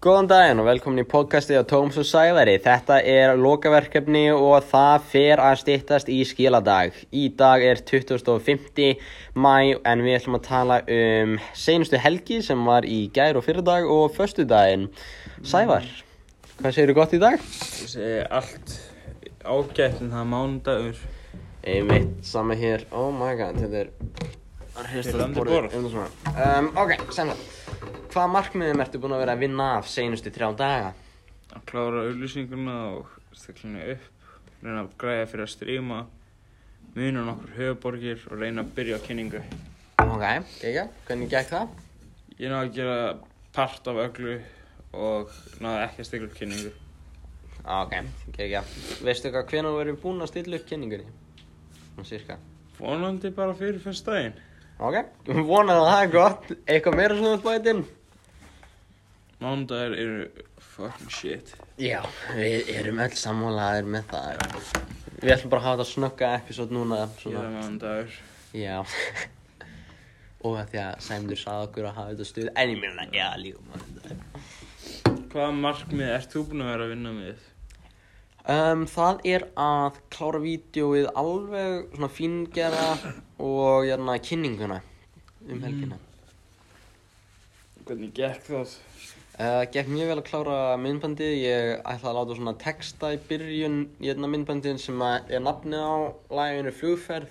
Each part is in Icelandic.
Góðan daginn og velkomin í podcasti á Tóms og Sævari. Þetta er lokaverkefni og það fer að styttast í skiladag. Í dag er 25. mæ en við ætlum að tala um seinustu helgi sem var í gær og fyrirdag og förstu daginn. Sævar, hvað segir þú gott í dag? Ég segi allt ágætt en það er mánudagur. Einmitt, sama hér. Oh my god, þetta er... Það er Pirrandi borðið. Um, ok, semlega. Hvaða markmiðum ertu búin að vera að vinna af seinustu þrjá daga? Að klára auðlýsinguna og stakla upp, reyna að græða fyrir að stríma, muna nokkur höfuborgir og reyna að byrja á kynningu. Ok, ekki, hvernig gekk það? Ég náði að gera part af öllu og náði ekki að stakla upp kynningu. Ok, ekki, veistu hvað hvenær þú verður búin að stilla upp kynningunni? Svona cirka. Vonandi bara fyrir fyrst daginn. Ok, vonaði að það er gott. Eitthvað meira svona bætinn? Mánudagur eru fucking shit. Já, við erum öll sammálaðir með það. Við ætlum bara að hafa þetta snögga episode núna. Svona. mánudagur. Já. Og að því að Sæmdur sagði okkur að hafa þetta stuð. En ég meina, já, líka maður. Hvaða markmið ert þú búin að vera að vinna með? Um, það er að klára vídeoið alveg svona fíngera og hérna kynninguna um helgina. Hvernig gekk það? Uh, gekk mjög vel að klára myndbandið, ég ætla að láta svona texta í byrjun í hérna myndbandin sem að er nafnið á læginu flugferð.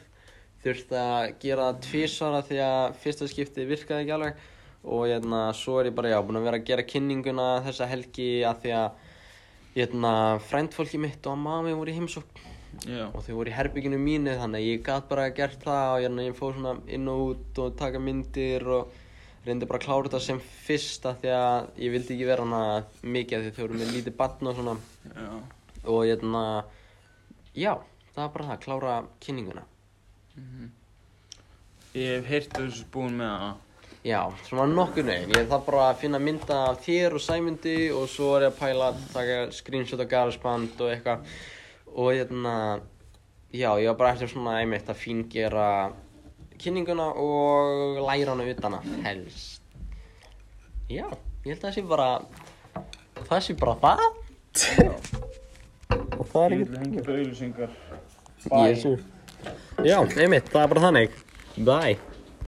Þurfti að gera það tvísvara því að fyrsta skipti virkaði ekki alveg og hérna svo er ég bara já búinn að vera að gera kynninguna þessa helgi að því að hérna frændfólki mitt og mami voru í heimsókn Já. og þau voru í herbygginu mínu þannig að ég gat bara gert það og hérna, ég fór svona inn og út og taka myndir og reyndi bara að klára þetta sem fyrst af því að ég vildi ekki vera hana mikið því þau voru með lítið batn og svona. Já. og hérna já, það var bara það, klára kynninguna. Ég hef heyrt að þessu búin með hana. já, svona nokkur neginn, ég þarf bara að finna mynda af þér og Sæmundi og svo er ég að pæla að taka screenshot af GarageBand og eitthvað. Og hérna já, ég var bara eftir svona einmitt að fíngera kynninguna og læra hana utan að helst já, ég held að það sé bara það sé bara það og það er Ég ekki vil hengja upp auðlýsingar. Jésu. Já, einmitt, það er bara þannig Bye